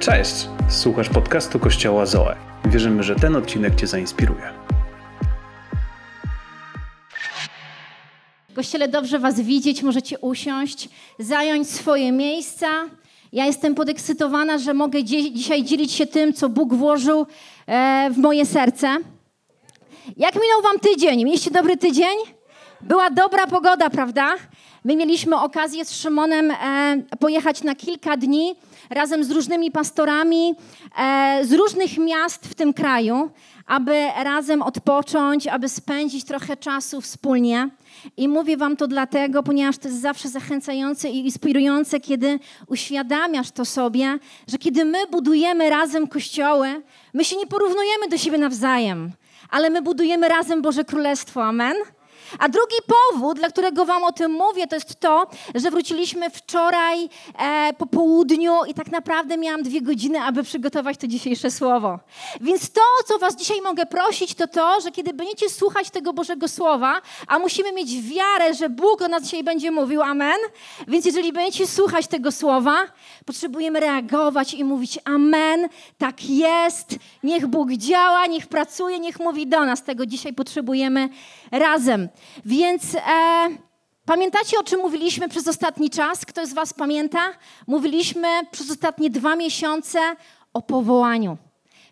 Cześć! Słuchasz podcastu Kościoła Zoe. Wierzymy, że ten odcinek Cię zainspiruje. Kościele, dobrze Was widzieć, możecie usiąść, zająć swoje miejsca. Ja jestem podekscytowana, że mogę dzi dzisiaj dzielić się tym, co Bóg włożył e, w moje serce. Jak minął Wam tydzień? Mieliście dobry tydzień? Była dobra pogoda, prawda? My mieliśmy okazję z Szymonem e, pojechać na kilka dni razem z różnymi pastorami e, z różnych miast w tym kraju, aby razem odpocząć, aby spędzić trochę czasu wspólnie. I mówię Wam to dlatego, ponieważ to jest zawsze zachęcające i inspirujące, kiedy uświadamiasz to sobie, że kiedy my budujemy razem kościoły, my się nie porównujemy do siebie nawzajem, ale my budujemy razem Boże Królestwo. Amen. A drugi powód, dla którego Wam o tym mówię, to jest to, że wróciliśmy wczoraj e, po południu i tak naprawdę miałam dwie godziny, aby przygotować to dzisiejsze słowo. Więc to, co Was dzisiaj mogę prosić, to to, że kiedy będziecie słuchać tego Bożego Słowa, a musimy mieć wiarę, że Bóg o nas dzisiaj będzie mówił, amen. Więc jeżeli będziecie słuchać tego Słowa, potrzebujemy reagować i mówić amen, tak jest, niech Bóg działa, niech pracuje, niech mówi do nas. Tego dzisiaj potrzebujemy razem. Więc e, pamiętacie, o czym mówiliśmy przez ostatni czas? Ktoś z Was pamięta? Mówiliśmy przez ostatnie dwa miesiące o powołaniu.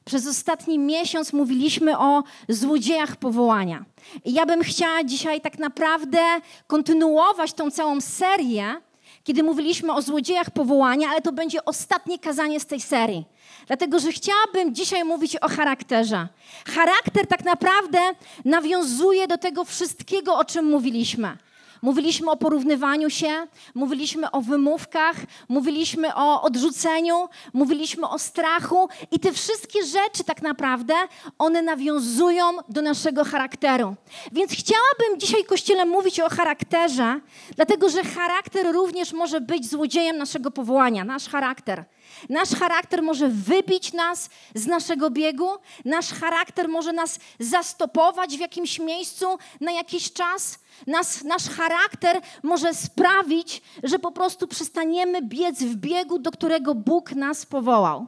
Przez ostatni miesiąc mówiliśmy o złodziejach powołania. I ja bym chciała dzisiaj tak naprawdę kontynuować tą całą serię, kiedy mówiliśmy o złodziejach powołania, ale to będzie ostatnie kazanie z tej serii. Dlatego, że chciałabym dzisiaj mówić o charakterze. Charakter tak naprawdę nawiązuje do tego wszystkiego, o czym mówiliśmy. Mówiliśmy o porównywaniu się, mówiliśmy o wymówkach, mówiliśmy o odrzuceniu, mówiliśmy o strachu i te wszystkie rzeczy tak naprawdę one nawiązują do naszego charakteru. Więc chciałabym dzisiaj Kościele mówić o charakterze, dlatego że charakter również może być złodziejem naszego powołania, nasz charakter. Nasz charakter może wybić nas z naszego biegu, nasz charakter może nas zastopować w jakimś miejscu na jakiś czas. Nas, nasz charakter może sprawić, że po prostu przestaniemy biec w biegu, do którego Bóg nas powołał.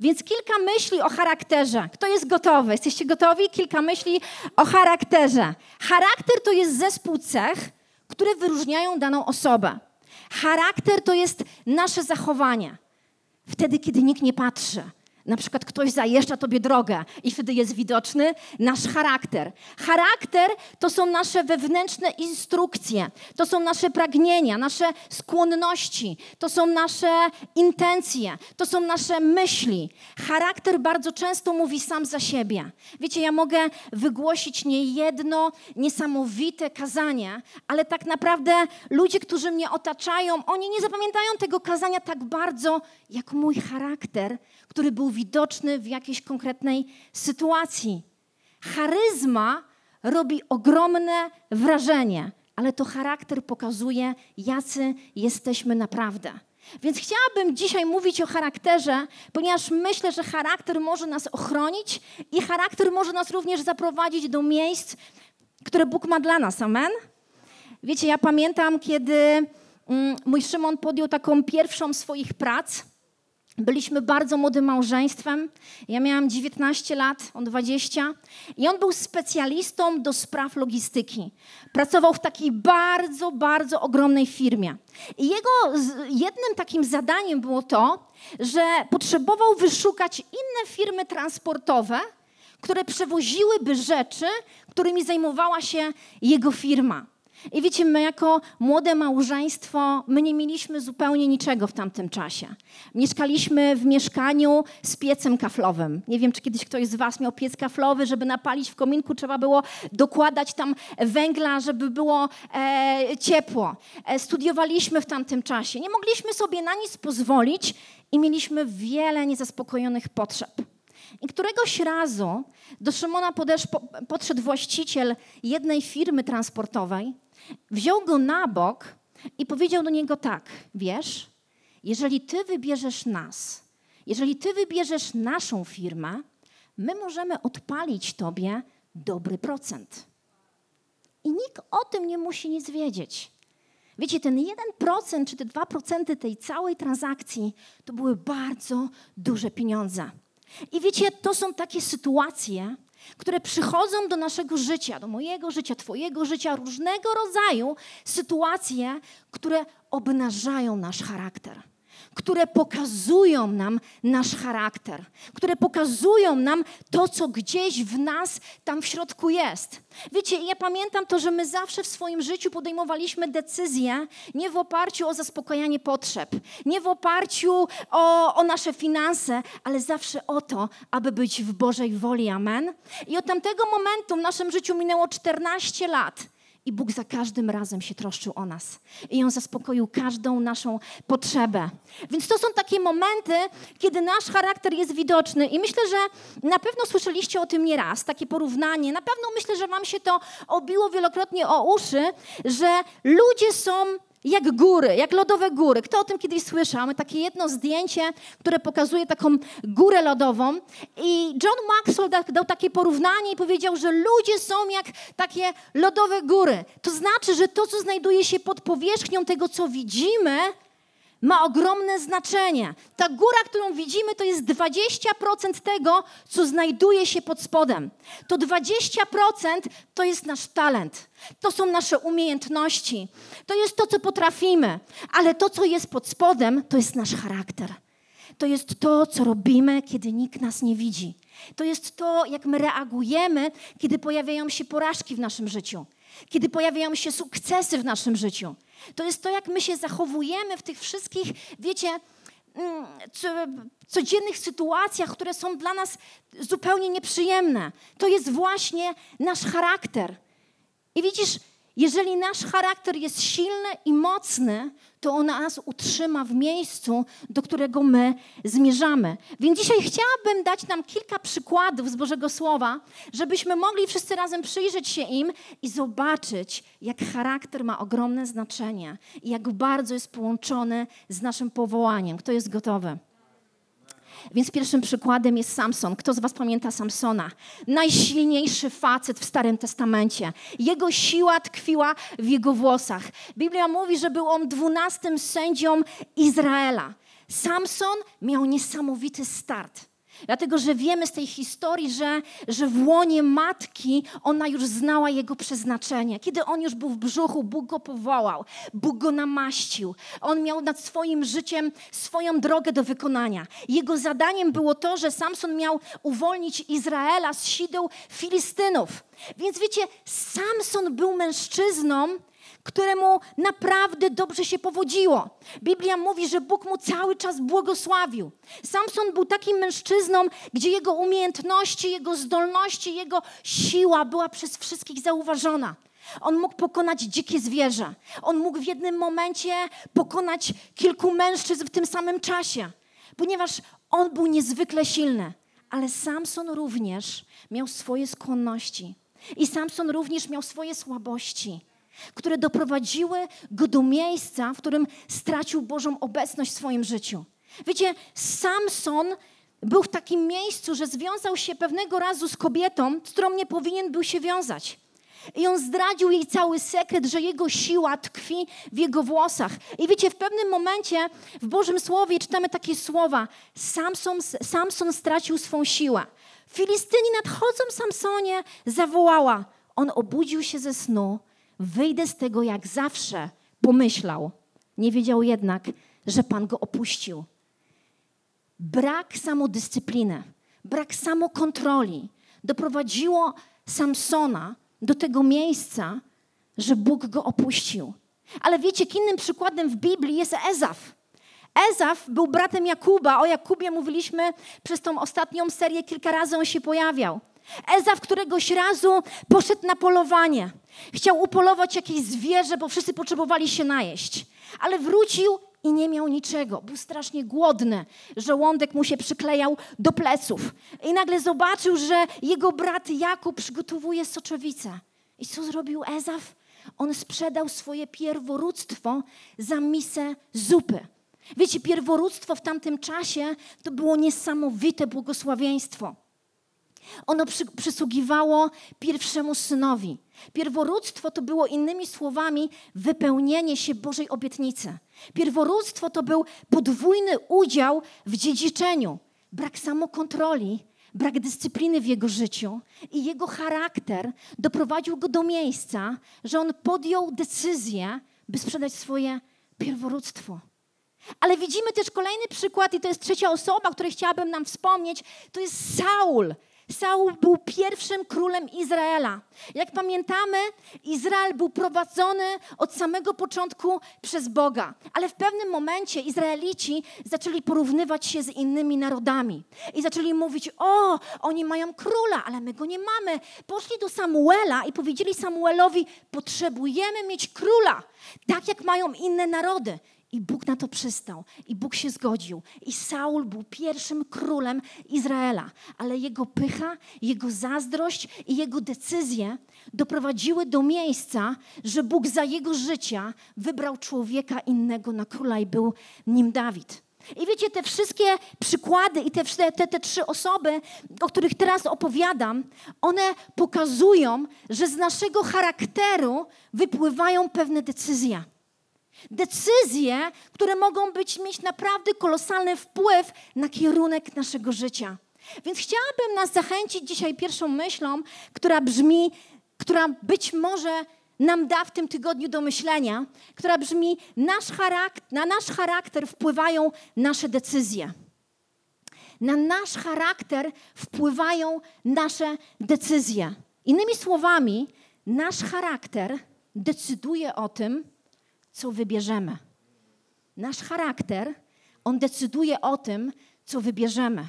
Więc kilka myśli o charakterze. Kto jest gotowy? Jesteście gotowi? Kilka myśli o charakterze. Charakter to jest zespół cech, które wyróżniają daną osobę. Charakter to jest nasze zachowanie. Wtedy, kiedy nikt nie patrzy. Na przykład ktoś zajeżdża tobie drogę i wtedy jest widoczny nasz charakter. Charakter to są nasze wewnętrzne instrukcje, to są nasze pragnienia, nasze skłonności, to są nasze intencje, to są nasze myśli. Charakter bardzo często mówi sam za siebie. Wiecie, ja mogę wygłosić niejedno niesamowite kazanie, ale tak naprawdę ludzie, którzy mnie otaczają, oni nie zapamiętają tego kazania tak bardzo, jak mój charakter który był widoczny w jakiejś konkretnej sytuacji. Charyzma robi ogromne wrażenie, ale to charakter pokazuje, jacy jesteśmy naprawdę. Więc chciałabym dzisiaj mówić o charakterze, ponieważ myślę, że charakter może nas ochronić i charakter może nas również zaprowadzić do miejsc, które Bóg ma dla nas. Amen? Wiecie, ja pamiętam, kiedy mm, mój Szymon podjął taką pierwszą swoich prac Byliśmy bardzo młodym małżeństwem. Ja miałam 19 lat, on 20. I on był specjalistą do spraw logistyki. Pracował w takiej bardzo, bardzo ogromnej firmie. I jego jednym takim zadaniem było to, że potrzebował wyszukać inne firmy transportowe, które przewoziłyby rzeczy, którymi zajmowała się jego firma. I wiecie, my jako młode małżeństwo, my nie mieliśmy zupełnie niczego w tamtym czasie. Mieszkaliśmy w mieszkaniu z piecem kaflowym. Nie wiem, czy kiedyś ktoś z was miał piec kaflowy, żeby napalić w kominku, trzeba było dokładać tam węgla, żeby było e, ciepło. E, studiowaliśmy w tamtym czasie. Nie mogliśmy sobie na nic pozwolić i mieliśmy wiele niezaspokojonych potrzeb. I któregoś razu do Szymona podszedł właściciel jednej firmy transportowej wziął go na bok i powiedział do niego tak: Wiesz, jeżeli ty wybierzesz nas, jeżeli ty wybierzesz naszą firmę, my możemy odpalić tobie dobry procent. I nikt o tym nie musi nic wiedzieć. Wiecie, ten 1% czy te 2% tej całej transakcji to były bardzo duże pieniądze. I wiecie, to są takie sytuacje, które przychodzą do naszego życia, do mojego życia, Twojego życia, różnego rodzaju sytuacje, które obnażają nasz charakter które pokazują nam nasz charakter, które pokazują nam to, co gdzieś w nas tam w środku jest. Wiecie, ja pamiętam to, że my zawsze w swoim życiu podejmowaliśmy decyzje nie w oparciu o zaspokajanie potrzeb, nie w oparciu o, o nasze finanse, ale zawsze o to, aby być w Bożej woli. Amen. I od tamtego momentu w naszym życiu minęło 14 lat. I Bóg za każdym razem się troszczył o nas. I On zaspokoił każdą naszą potrzebę. Więc to są takie momenty, kiedy nasz charakter jest widoczny. I myślę, że na pewno słyszeliście o tym nieraz, takie porównanie. Na pewno myślę, że Wam się to obiło wielokrotnie o uszy, że ludzie są jak góry, jak lodowe góry. Kto o tym kiedyś słyszał? Mamy takie jedno zdjęcie, które pokazuje taką górę lodową. I John Maxwell dał takie porównanie i powiedział, że ludzie są jak takie lodowe góry. To znaczy, że to, co znajduje się pod powierzchnią tego, co widzimy, ma ogromne znaczenie. Ta góra, którą widzimy, to jest 20% tego, co znajduje się pod spodem. To 20% to jest nasz talent. To są nasze umiejętności. To jest to, co potrafimy. Ale to, co jest pod spodem, to jest nasz charakter. To jest to, co robimy, kiedy nikt nas nie widzi. To jest to, jak my reagujemy, kiedy pojawiają się porażki w naszym życiu, kiedy pojawiają się sukcesy w naszym życiu. To jest to, jak my się zachowujemy w tych wszystkich, wiecie, mm, codziennych sytuacjach, które są dla nas zupełnie nieprzyjemne. To jest właśnie nasz charakter. I widzisz, jeżeli nasz charakter jest silny i mocny, to on nas utrzyma w miejscu, do którego my zmierzamy. Więc dzisiaj chciałabym dać nam kilka przykładów z Bożego Słowa, żebyśmy mogli wszyscy razem przyjrzeć się im i zobaczyć, jak charakter ma ogromne znaczenie i jak bardzo jest połączony z naszym powołaniem. Kto jest gotowy? Więc pierwszym przykładem jest Samson. Kto z Was pamięta Samsona? Najsilniejszy facet w Starym Testamencie. Jego siła tkwiła w jego włosach. Biblia mówi, że był on dwunastym sędzią Izraela. Samson miał niesamowity start. Dlatego, że wiemy z tej historii, że, że w łonie matki ona już znała jego przeznaczenie. Kiedy on już był w brzuchu, Bóg go powołał, Bóg go namaścił. On miał nad swoim życiem swoją drogę do wykonania. Jego zadaniem było to, że Samson miał uwolnić Izraela z sideł Filistynów. Więc wiecie, Samson był mężczyzną, któremu naprawdę dobrze się powodziło. Biblia mówi, że Bóg mu cały czas błogosławił. Samson był takim mężczyzną, gdzie jego umiejętności, jego zdolności, jego siła była przez wszystkich zauważona. On mógł pokonać dzikie zwierzę. On mógł w jednym momencie pokonać kilku mężczyzn w tym samym czasie, ponieważ on był niezwykle silny. Ale Samson również miał swoje skłonności. I Samson również miał swoje słabości które doprowadziły go do miejsca, w którym stracił Bożą obecność w swoim życiu. Wiecie, Samson był w takim miejscu, że związał się pewnego razu z kobietą, z którą nie powinien był się wiązać. I on zdradził jej cały sekret, że jego siła tkwi w jego włosach. I wiecie, w pewnym momencie w Bożym Słowie czytamy takie słowa: Samson, Samson stracił swą siłę. Filistyni nadchodzą Samsonie, zawołała. On obudził się ze snu wyjdę z tego jak zawsze, pomyślał. Nie wiedział jednak, że Pan go opuścił. Brak samodyscypliny, brak samokontroli doprowadziło Samsona do tego miejsca, że Bóg go opuścił. Ale wiecie, innym przykładem w Biblii jest Ezaf. Ezaf był bratem Jakuba. O Jakubie mówiliśmy przez tą ostatnią serię, kilka razy on się pojawiał. Ezaf któregoś razu poszedł na polowanie. Chciał upolować jakieś zwierzę, bo wszyscy potrzebowali się najeść. Ale wrócił i nie miał niczego. Był strasznie głodny. Żołądek mu się przyklejał do pleców. I nagle zobaczył, że jego brat Jakub przygotowuje soczewicę. I co zrobił Ezaf? On sprzedał swoje pierworództwo za misę zupy. Wiecie, pierworództwo w tamtym czasie to było niesamowite błogosławieństwo. Ono przy, przysługiwało pierwszemu synowi. Pierworództwo to było innymi słowami wypełnienie się Bożej obietnicy. Pierworództwo to był podwójny udział w dziedziczeniu, brak samokontroli, brak dyscypliny w jego życiu i jego charakter doprowadził go do miejsca, że on podjął decyzję, by sprzedać swoje pierworództwo. Ale widzimy też kolejny przykład, i to jest trzecia osoba, której chciałabym nam wspomnieć. To jest Saul. Saul był pierwszym królem Izraela. Jak pamiętamy, Izrael był prowadzony od samego początku przez Boga, ale w pewnym momencie Izraelici zaczęli porównywać się z innymi narodami i zaczęli mówić: O, oni mają króla, ale my go nie mamy. Poszli do Samuela i powiedzieli Samuelowi: Potrzebujemy mieć króla, tak jak mają inne narody. I Bóg na to przystał. I Bóg się zgodził. I Saul był pierwszym królem Izraela. Ale jego pycha, jego zazdrość i jego decyzje doprowadziły do miejsca, że Bóg za jego życia wybrał człowieka innego na króla i był nim Dawid. I wiecie, te wszystkie przykłady i te, te, te trzy osoby, o których teraz opowiadam, one pokazują, że z naszego charakteru wypływają pewne decyzje. Decyzje, które mogą być, mieć naprawdę kolosalny wpływ na kierunek naszego życia. Więc chciałabym nas zachęcić dzisiaj pierwszą myślą, która brzmi, która być może nam da w tym tygodniu do myślenia, która brzmi: nasz charakter, na nasz charakter wpływają nasze decyzje. Na nasz charakter wpływają nasze decyzje. Innymi słowami, nasz charakter decyduje o tym, co wybierzemy. Nasz charakter, on decyduje o tym, co wybierzemy.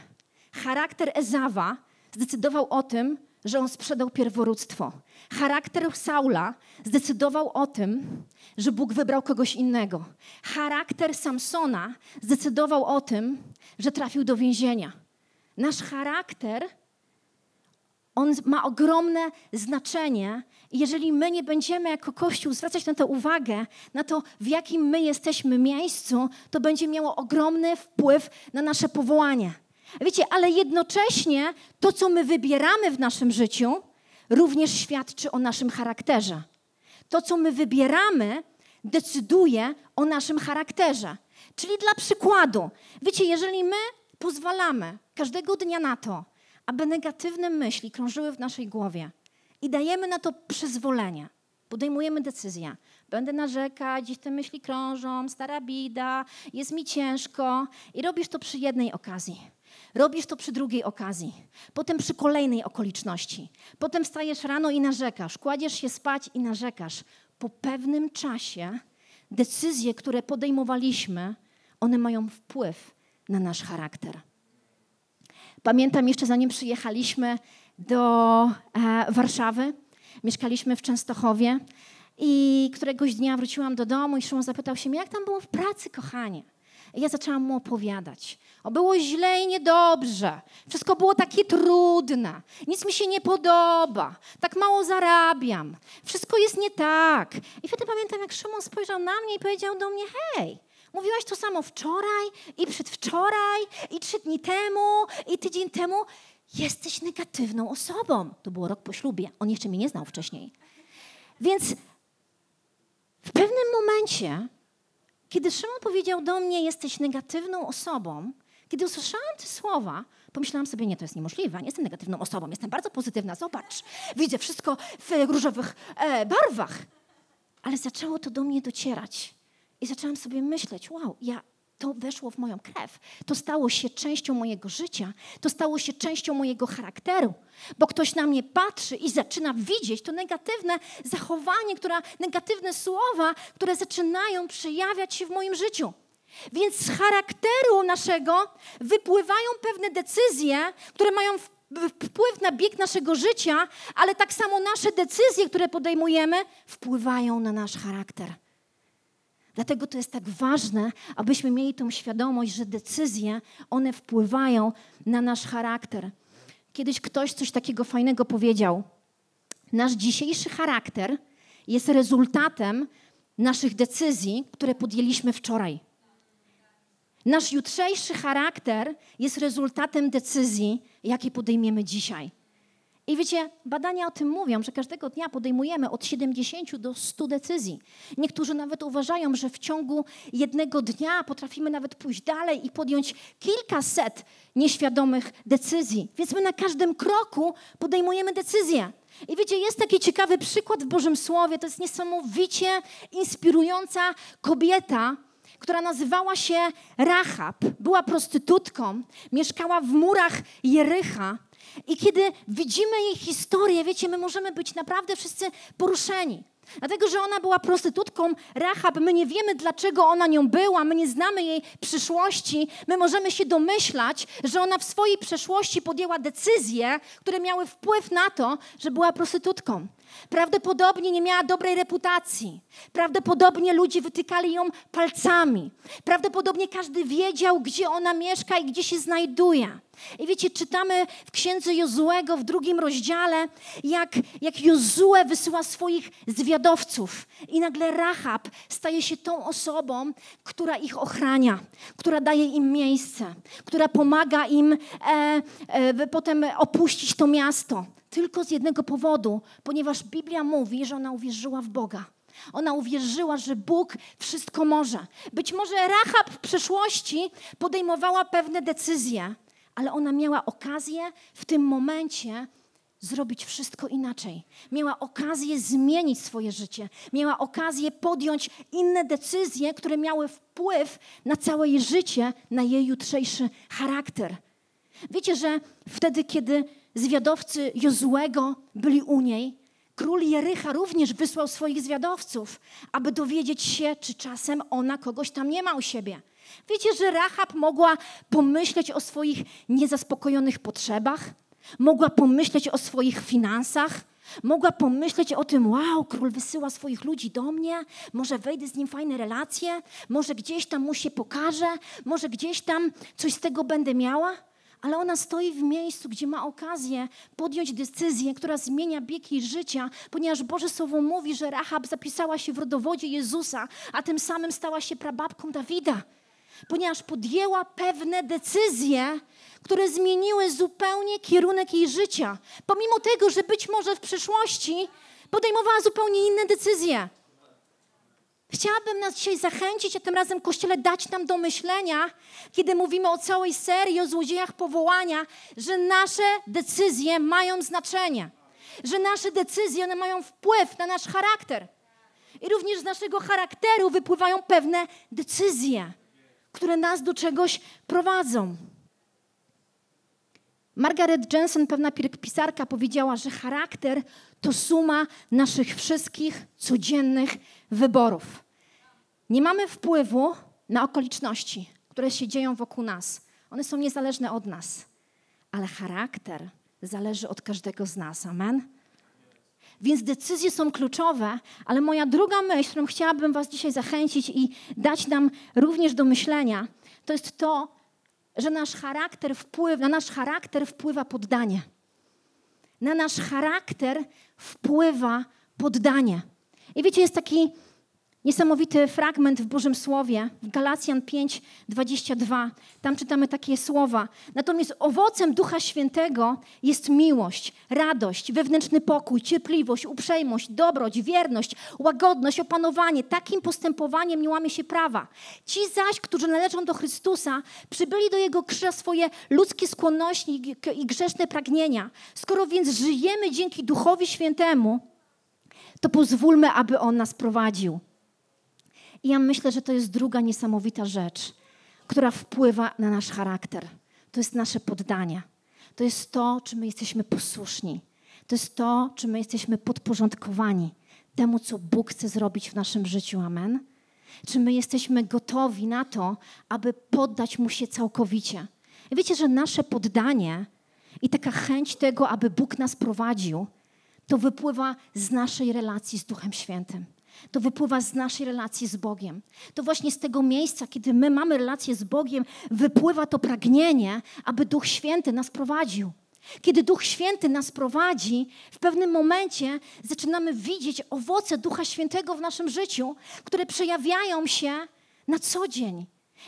Charakter Ezawa zdecydował o tym, że on sprzedał pierworództwo. Charakter Saula zdecydował o tym, że Bóg wybrał kogoś innego. Charakter Samsona zdecydował o tym, że trafił do więzienia. Nasz charakter on ma ogromne znaczenie. I jeżeli my nie będziemy jako Kościół zwracać na to uwagę, na to, w jakim my jesteśmy miejscu, to będzie miało ogromny wpływ na nasze powołanie. Wiecie, ale jednocześnie to, co my wybieramy w naszym życiu, również świadczy o naszym charakterze. To, co my wybieramy, decyduje o naszym charakterze. Czyli dla przykładu, wiecie, jeżeli my pozwalamy każdego dnia na to, aby negatywne myśli krążyły w naszej głowie i dajemy na to przyzwolenie, podejmujemy decyzję. Będę narzekać, gdzieś te myśli krążą, stara bida, jest mi ciężko i robisz to przy jednej okazji. Robisz to przy drugiej okazji, potem przy kolejnej okoliczności. Potem wstajesz rano i narzekasz, kładziesz się spać i narzekasz. Po pewnym czasie decyzje, które podejmowaliśmy, one mają wpływ na nasz charakter. Pamiętam jeszcze zanim przyjechaliśmy do e, Warszawy, mieszkaliśmy w Częstochowie i któregoś dnia wróciłam do domu i Szymon zapytał się mnie, jak tam było w pracy, kochanie. I ja zaczęłam mu opowiadać. O, było źle i niedobrze. Wszystko było takie trudne. Nic mi się nie podoba. Tak mało zarabiam. Wszystko jest nie tak. I wtedy pamiętam, jak Szymon spojrzał na mnie i powiedział do mnie, hej, Mówiłaś to samo wczoraj i przedwczoraj i trzy dni temu i tydzień temu. Jesteś negatywną osobą. To było rok po ślubie. On jeszcze mnie nie znał wcześniej. Więc w pewnym momencie, kiedy Szymon powiedział do mnie, jesteś negatywną osobą, kiedy usłyszałam te słowa, pomyślałam sobie, nie, to jest niemożliwe, nie jestem negatywną osobą, jestem bardzo pozytywna, zobacz, widzę wszystko w różowych e, barwach. Ale zaczęło to do mnie docierać. I zaczęłam sobie myśleć, wow, ja, to weszło w moją krew. To stało się częścią mojego życia, to stało się częścią mojego charakteru, bo ktoś na mnie patrzy i zaczyna widzieć to negatywne zachowanie, która, negatywne słowa, które zaczynają przejawiać się w moim życiu. Więc z charakteru naszego wypływają pewne decyzje, które mają wpływ na bieg naszego życia, ale tak samo nasze decyzje, które podejmujemy, wpływają na nasz charakter. Dlatego to jest tak ważne, abyśmy mieli tą świadomość, że decyzje, one wpływają na nasz charakter. Kiedyś ktoś coś takiego fajnego powiedział. Nasz dzisiejszy charakter jest rezultatem naszych decyzji, które podjęliśmy wczoraj. Nasz jutrzejszy charakter jest rezultatem decyzji, jakie podejmiemy dzisiaj. I wiecie, badania o tym mówią, że każdego dnia podejmujemy od 70 do 100 decyzji. Niektórzy nawet uważają, że w ciągu jednego dnia potrafimy nawet pójść dalej i podjąć kilkaset nieświadomych decyzji. Więc my na każdym kroku podejmujemy decyzje. I wiecie, jest taki ciekawy przykład w Bożym Słowie. To jest niesamowicie inspirująca kobieta, która nazywała się Rahab. Była prostytutką, mieszkała w murach Jericha. I kiedy widzimy jej historię, wiecie, my możemy być naprawdę wszyscy poruszeni. Dlatego, że ona była prostytutką Rahab, my nie wiemy, dlaczego ona nią była, my nie znamy jej przyszłości. My możemy się domyślać, że ona w swojej przeszłości podjęła decyzje, które miały wpływ na to, że była prostytutką. Prawdopodobnie nie miała dobrej reputacji. Prawdopodobnie ludzie wytykali ją palcami. Prawdopodobnie każdy wiedział, gdzie ona mieszka i gdzie się znajduje. I wiecie, czytamy w księdze Jozuego w drugim rozdziale, jak, jak Jozue wysyła swoich zwiadowców. I nagle Rahab staje się tą osobą, która ich ochrania, która daje im miejsce, która pomaga im e, e, potem opuścić to miasto. Tylko z jednego powodu, ponieważ Biblia mówi, że ona uwierzyła w Boga. Ona uwierzyła, że Bóg wszystko może. Być może Rahab w przeszłości podejmowała pewne decyzje, ale ona miała okazję w tym momencie zrobić wszystko inaczej. Miała okazję zmienić swoje życie. Miała okazję podjąć inne decyzje, które miały wpływ na całe jej życie, na jej jutrzejszy charakter. Wiecie, że wtedy, kiedy zwiadowcy Jozłego byli u niej, król Jericha również wysłał swoich zwiadowców, aby dowiedzieć się, czy czasem ona kogoś tam nie ma u siebie. Wiecie, że Rahab mogła pomyśleć o swoich niezaspokojonych potrzebach, mogła pomyśleć o swoich finansach, mogła pomyśleć o tym, wow, król wysyła swoich ludzi do mnie, może wejdę z nim fajne relacje, może gdzieś tam mu się pokażę, może gdzieś tam coś z tego będę miała ale ona stoi w miejscu, gdzie ma okazję podjąć decyzję, która zmienia bieg jej życia, ponieważ Boże Słowo mówi, że Rahab zapisała się w rodowodzie Jezusa, a tym samym stała się prababką Dawida. Ponieważ podjęła pewne decyzje, które zmieniły zupełnie kierunek jej życia. Pomimo tego, że być może w przyszłości podejmowała zupełnie inne decyzje. Chciałabym nas dzisiaj zachęcić, a tym razem Kościele dać nam do myślenia, kiedy mówimy o całej serii o złodziejach powołania, że nasze decyzje mają znaczenie, że nasze decyzje one mają wpływ na nasz charakter. I również z naszego charakteru wypływają pewne decyzje, które nas do czegoś prowadzą. Margaret Jensen, pewna pisarka, powiedziała, że charakter to suma naszych wszystkich codziennych wyborów. Nie mamy wpływu na okoliczności, które się dzieją wokół nas. One są niezależne od nas, ale charakter zależy od każdego z nas. Amen. Więc decyzje są kluczowe, ale moja druga myśl, którą chciałabym Was dzisiaj zachęcić i dać nam również do myślenia, to jest to, że nasz charakter wpływa, na nasz charakter wpływa poddanie. Na nasz charakter wpływa poddanie. I wiecie, jest taki Niesamowity fragment w Bożym Słowie, w Galacjan 5, 22. Tam czytamy takie słowa. Natomiast owocem Ducha Świętego jest miłość, radość, wewnętrzny pokój, cierpliwość, uprzejmość, dobroć, wierność, łagodność, opanowanie. Takim postępowaniem nie łamie się prawa. Ci zaś, którzy należą do Chrystusa, przybyli do Jego krzyża swoje ludzkie skłonności i grzeszne pragnienia. Skoro więc żyjemy dzięki Duchowi Świętemu, to pozwólmy, aby On nas prowadził. I ja myślę, że to jest druga niesamowita rzecz, która wpływa na nasz charakter. To jest nasze poddanie. To jest to, czy my jesteśmy posłuszni. To jest to, czy my jesteśmy podporządkowani temu, co Bóg chce zrobić w naszym życiu. Amen. Czy my jesteśmy gotowi na to, aby poddać Mu się całkowicie. I wiecie, że nasze poddanie i taka chęć tego, aby Bóg nas prowadził, to wypływa z naszej relacji z Duchem Świętym. To wypływa z naszej relacji z Bogiem. To właśnie z tego miejsca, kiedy my mamy relację z Bogiem, wypływa to pragnienie, aby Duch Święty nas prowadził. Kiedy Duch Święty nas prowadzi, w pewnym momencie zaczynamy widzieć owoce Ducha Świętego w naszym życiu, które przejawiają się na co dzień.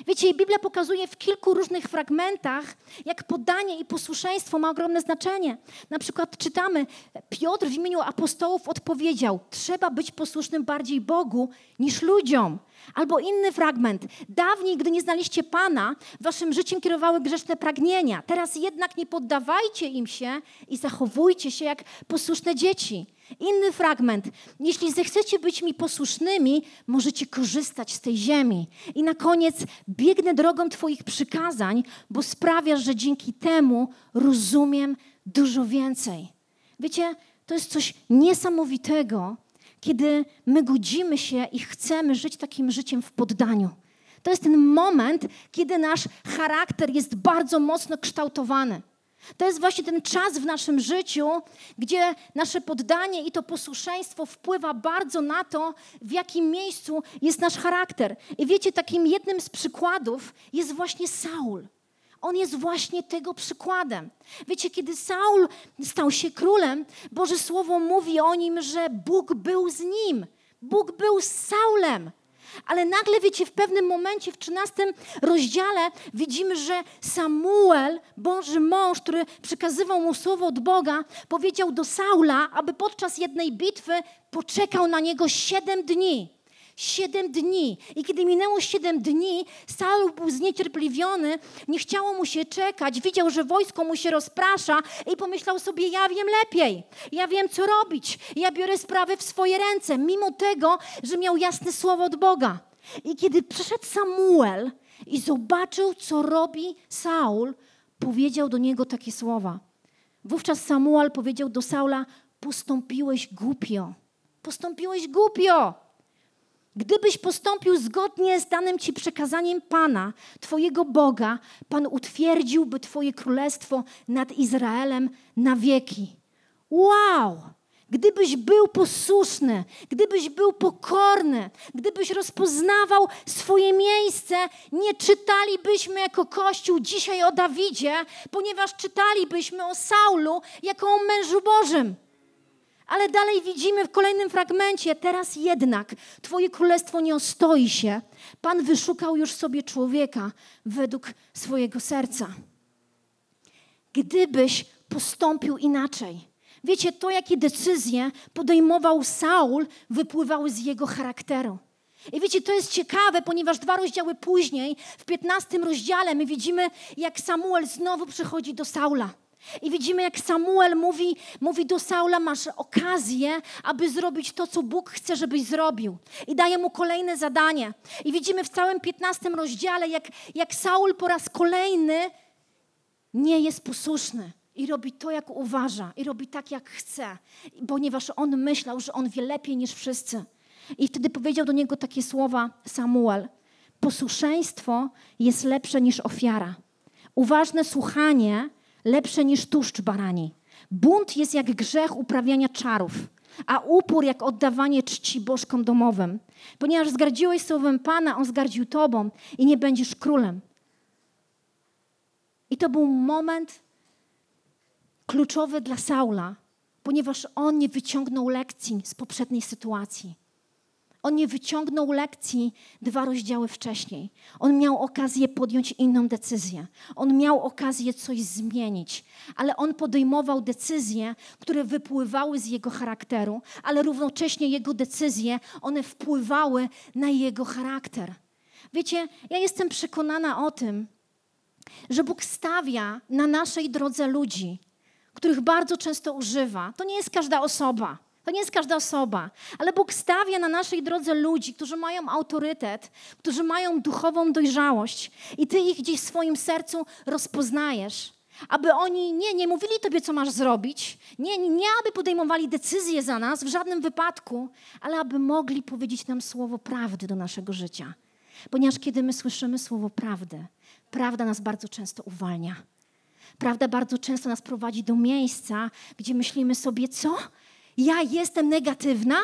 Wiecie, Biblia pokazuje w kilku różnych fragmentach, jak podanie i posłuszeństwo ma ogromne znaczenie. Na przykład czytamy, Piotr w imieniu apostołów odpowiedział: Trzeba być posłusznym bardziej Bogu niż ludziom. Albo inny fragment. Dawniej, gdy nie znaliście Pana, waszym życiem kierowały grzeszne pragnienia. Teraz jednak nie poddawajcie im się i zachowujcie się jak posłuszne dzieci. Inny fragment. Jeśli zechcecie być mi posłusznymi, możecie korzystać z tej ziemi. I na koniec biegnę drogą Twoich przykazań, bo sprawiasz, że dzięki temu rozumiem dużo więcej. Wiecie, to jest coś niesamowitego, kiedy my godzimy się i chcemy żyć takim życiem w poddaniu. To jest ten moment, kiedy nasz charakter jest bardzo mocno kształtowany. To jest właśnie ten czas w naszym życiu, gdzie nasze poddanie i to posłuszeństwo wpływa bardzo na to, w jakim miejscu jest nasz charakter. I wiecie, takim jednym z przykładów jest właśnie Saul. On jest właśnie tego przykładem. Wiecie, kiedy Saul stał się królem, Boże Słowo mówi o nim, że Bóg był z nim. Bóg był z Saulem. Ale nagle, wiecie, w pewnym momencie, w 13 rozdziale, widzimy, że Samuel, Boży mąż, który przekazywał mu słowo od Boga, powiedział do Saula, aby podczas jednej bitwy poczekał na niego siedem dni. Siedem dni. I kiedy minęło siedem dni, Saul był zniecierpliwiony, nie chciało mu się czekać, widział, że wojsko mu się rozprasza i pomyślał sobie, ja wiem lepiej, ja wiem, co robić, ja biorę sprawy w swoje ręce, mimo tego, że miał jasne słowo od Boga. I kiedy przyszedł Samuel i zobaczył, co robi Saul, powiedział do niego takie słowa. Wówczas Samuel powiedział do Saula, postąpiłeś głupio, postąpiłeś głupio. Gdybyś postąpił zgodnie z danym ci przekazaniem Pana, Twojego Boga, Pan utwierdziłby Twoje królestwo nad Izraelem na wieki. Wow! Gdybyś był posłuszny, gdybyś był pokorny, gdybyś rozpoznawał swoje miejsce, nie czytalibyśmy jako Kościół dzisiaj o Dawidzie, ponieważ czytalibyśmy o Saulu jako o mężu Bożym. Ale dalej widzimy w kolejnym fragmencie, teraz jednak Twoje królestwo nie ostoi się. Pan wyszukał już sobie człowieka według swojego serca. Gdybyś postąpił inaczej, wiecie, to jakie decyzje podejmował Saul, wypływały z jego charakteru. I wiecie, to jest ciekawe, ponieważ dwa rozdziały później, w 15 rozdziale, my widzimy, jak Samuel znowu przychodzi do Saula. I widzimy, jak Samuel mówi, mówi do Saula: Masz okazję, aby zrobić to, co Bóg chce, żebyś zrobił. I daje mu kolejne zadanie. I widzimy w całym 15 rozdziale, jak, jak Saul po raz kolejny nie jest posłuszny. I robi to, jak uważa, i robi tak, jak chce, ponieważ on myślał, że on wie lepiej niż wszyscy. I wtedy powiedział do niego takie słowa Samuel: Posłuszeństwo jest lepsze niż ofiara. Uważne słuchanie lepsze niż tłuszcz barani. Bunt jest jak grzech uprawiania czarów, a upór jak oddawanie czci bożkom domowym. Ponieważ zgardziłeś słowem Pana, On zgardził Tobą i nie będziesz królem. I to był moment kluczowy dla Saula, ponieważ on nie wyciągnął lekcji z poprzedniej sytuacji. On nie wyciągnął lekcji dwa rozdziały wcześniej. On miał okazję podjąć inną decyzję. On miał okazję coś zmienić, ale on podejmował decyzje, które wypływały z jego charakteru, ale równocześnie jego decyzje, one wpływały na jego charakter. Wiecie, ja jestem przekonana o tym, że Bóg stawia na naszej drodze ludzi, których bardzo często używa. To nie jest każda osoba. To nie jest każda osoba, ale Bóg stawia na naszej drodze ludzi, którzy mają autorytet, którzy mają duchową dojrzałość i Ty ich gdzieś w swoim sercu rozpoznajesz. Aby oni nie, nie mówili Tobie, co masz zrobić, nie, nie aby podejmowali decyzje za nas w żadnym wypadku, ale aby mogli powiedzieć nam słowo prawdy do naszego życia. Ponieważ kiedy my słyszymy słowo prawdy, prawda nas bardzo często uwalnia. Prawda bardzo często nas prowadzi do miejsca, gdzie myślimy sobie, co? Ja jestem negatywna,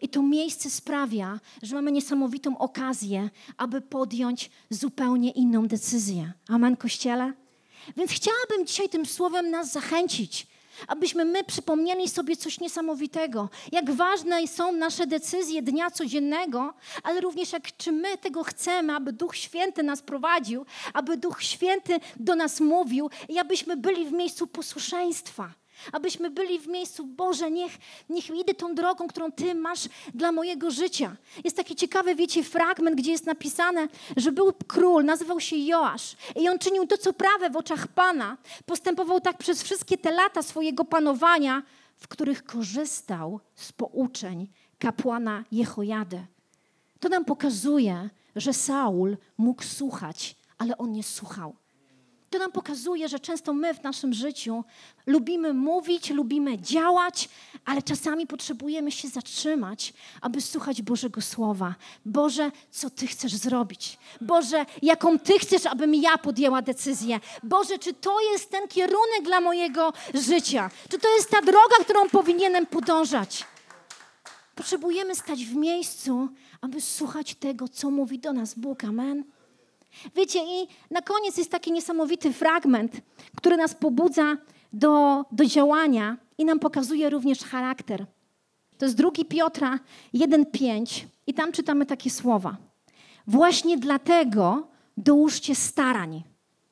i to miejsce sprawia, że mamy niesamowitą okazję, aby podjąć zupełnie inną decyzję. Amen, Kościele? Więc chciałabym dzisiaj tym słowem nas zachęcić, Abyśmy my przypomnieli sobie coś niesamowitego. Jak ważne są nasze decyzje dnia codziennego, ale również jak czy my tego chcemy, aby Duch Święty nas prowadził, aby Duch Święty do nas mówił i abyśmy byli w miejscu posłuszeństwa. Abyśmy byli w miejscu, Boże, niech, niech idę tą drogą, którą Ty masz dla mojego życia. Jest taki ciekawy, wiecie, fragment, gdzie jest napisane, że był król, nazywał się Joasz i on czynił to, co prawe w oczach Pana. Postępował tak przez wszystkie te lata swojego panowania, w których korzystał z pouczeń kapłana Jehojady. To nam pokazuje, że Saul mógł słuchać, ale on nie słuchał. To nam pokazuje, że często my w naszym życiu lubimy mówić, lubimy działać, ale czasami potrzebujemy się zatrzymać, aby słuchać Bożego Słowa. Boże, co Ty chcesz zrobić? Boże, jaką Ty chcesz, abym ja podjęła decyzję? Boże, czy to jest ten kierunek dla mojego życia? Czy to jest ta droga, którą powinienem podążać? Potrzebujemy stać w miejscu, aby słuchać tego, co mówi do nas Bóg. Amen. Wiecie, i na koniec jest taki niesamowity fragment, który nas pobudza do, do działania i nam pokazuje również charakter. To jest drugi Piotra 1,5 i tam czytamy takie słowa. Właśnie dlatego dołóżcie starań.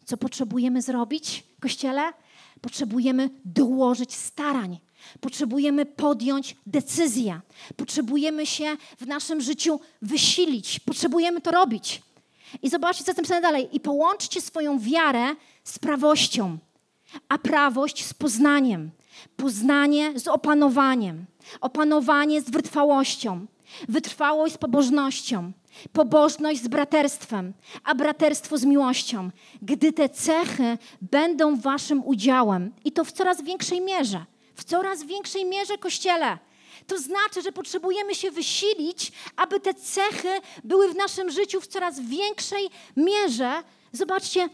Co potrzebujemy zrobić, Kościele? Potrzebujemy dołożyć starań. Potrzebujemy podjąć decyzję. Potrzebujemy się w naszym życiu wysilić. Potrzebujemy to robić. I zobaczcie, co jest napisane dalej. I połączcie swoją wiarę z prawością, a prawość z poznaniem, poznanie z opanowaniem, opanowanie z wytrwałością, wytrwałość z pobożnością, pobożność z braterstwem, a braterstwo z miłością. Gdy te cechy będą waszym udziałem, i to w coraz większej mierze, w coraz większej mierze, Kościele, to znaczy, że potrzebujemy się wysilić, aby te cechy były w naszym życiu w coraz większej mierze. Zobaczcie,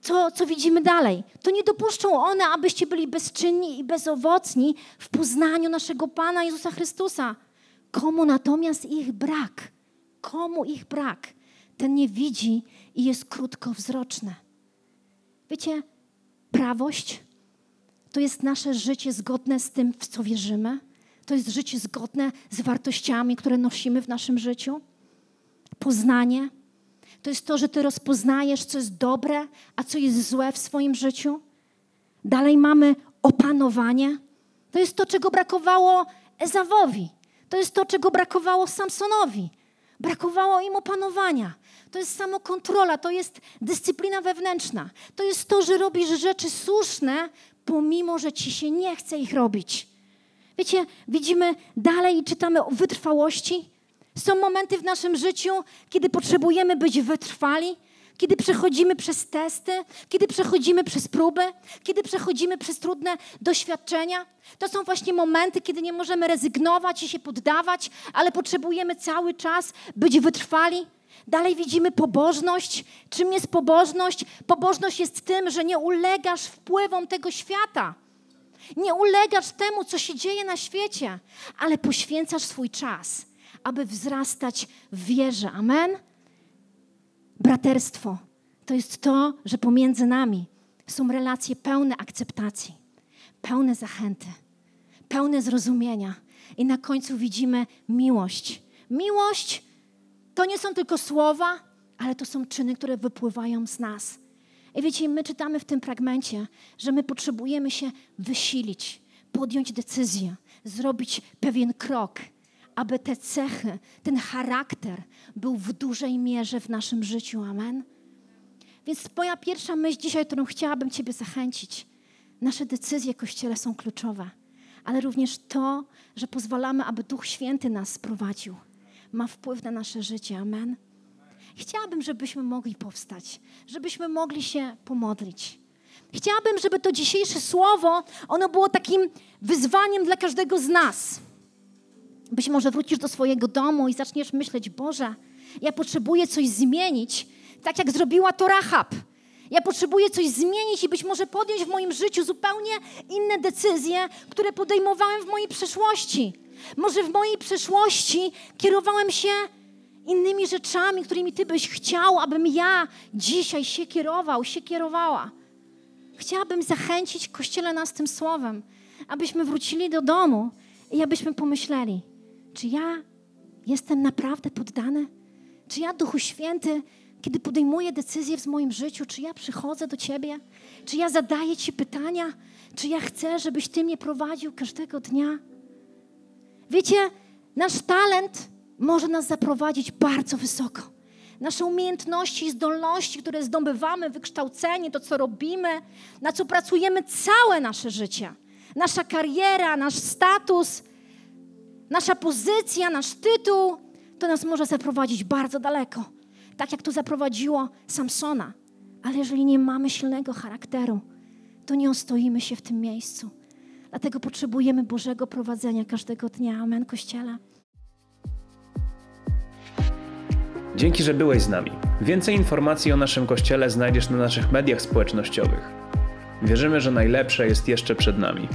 co, co widzimy dalej. To nie dopuszczą one, abyście byli bezczynni i bezowocni w poznaniu naszego Pana Jezusa Chrystusa. Komu natomiast ich brak? Komu ich brak? Ten nie widzi i jest krótkowzroczny. Wiecie, prawość to jest nasze życie zgodne z tym, w co wierzymy to jest życie zgodne z wartościami, które nosimy w naszym życiu. Poznanie to jest to, że ty rozpoznajesz, co jest dobre, a co jest złe w swoim życiu. Dalej mamy opanowanie. To jest to, czego brakowało Ezawowi. To jest to, czego brakowało Samsonowi. Brakowało im opanowania. To jest samokontrola, to jest dyscyplina wewnętrzna. To jest to, że robisz rzeczy słuszne, pomimo, że ci się nie chce ich robić. Wiecie, widzimy dalej i czytamy o wytrwałości. Są momenty w naszym życiu, kiedy potrzebujemy być wytrwali, kiedy przechodzimy przez testy, kiedy przechodzimy przez próby, kiedy przechodzimy przez trudne doświadczenia. To są właśnie momenty, kiedy nie możemy rezygnować i się poddawać, ale potrzebujemy cały czas być wytrwali. Dalej widzimy pobożność. Czym jest pobożność? Pobożność jest tym, że nie ulegasz wpływom tego świata. Nie ulegasz temu, co się dzieje na świecie, ale poświęcasz swój czas, aby wzrastać w wierze. Amen? Braterstwo to jest to, że pomiędzy nami są relacje pełne akceptacji, pełne zachęty, pełne zrozumienia. I na końcu widzimy miłość. Miłość to nie są tylko słowa, ale to są czyny, które wypływają z nas. I wiecie, my czytamy w tym fragmencie, że my potrzebujemy się wysilić, podjąć decyzję, zrobić pewien krok, aby te cechy, ten charakter był w dużej mierze w naszym życiu. Amen. Więc moja pierwsza myśl dzisiaj, którą chciałabym Ciebie zachęcić, nasze decyzje, Kościele, są kluczowe, ale również to, że pozwalamy, aby Duch Święty nas sprowadził, ma wpływ na nasze życie. Amen. Chciałabym, żebyśmy mogli powstać, żebyśmy mogli się pomodlić. Chciałabym, żeby to dzisiejsze słowo, ono było takim wyzwaniem dla każdego z nas. Być może wrócisz do swojego domu i zaczniesz myśleć, Boże, ja potrzebuję coś zmienić, tak jak zrobiła to Rahab. Ja potrzebuję coś zmienić i być może podjąć w moim życiu zupełnie inne decyzje, które podejmowałem w mojej przeszłości. Może w mojej przeszłości kierowałem się innymi rzeczami, którymi Ty byś chciał, abym ja dzisiaj się kierował, się kierowała. chciałabym zachęcić Kościele nas tym słowem, abyśmy wrócili do domu i abyśmy pomyśleli, czy ja jestem naprawdę poddany? Czy ja, Duchu Święty, kiedy podejmuję decyzje w moim życiu, czy ja przychodzę do Ciebie? Czy ja zadaję Ci pytania? Czy ja chcę, żebyś Ty mnie prowadził każdego dnia? Wiecie, nasz talent może nas zaprowadzić bardzo wysoko. Nasze umiejętności i zdolności, które zdobywamy, wykształcenie, to co robimy, na co pracujemy całe nasze życie, nasza kariera, nasz status, nasza pozycja, nasz tytuł, to nas może zaprowadzić bardzo daleko. Tak jak to zaprowadziło Samsona. Ale jeżeli nie mamy silnego charakteru, to nie ostoimy się w tym miejscu. Dlatego potrzebujemy Bożego prowadzenia każdego dnia. Amen, Kościele. Dzięki, że byłeś z nami. Więcej informacji o naszym kościele znajdziesz na naszych mediach społecznościowych. Wierzymy, że najlepsze jest jeszcze przed nami.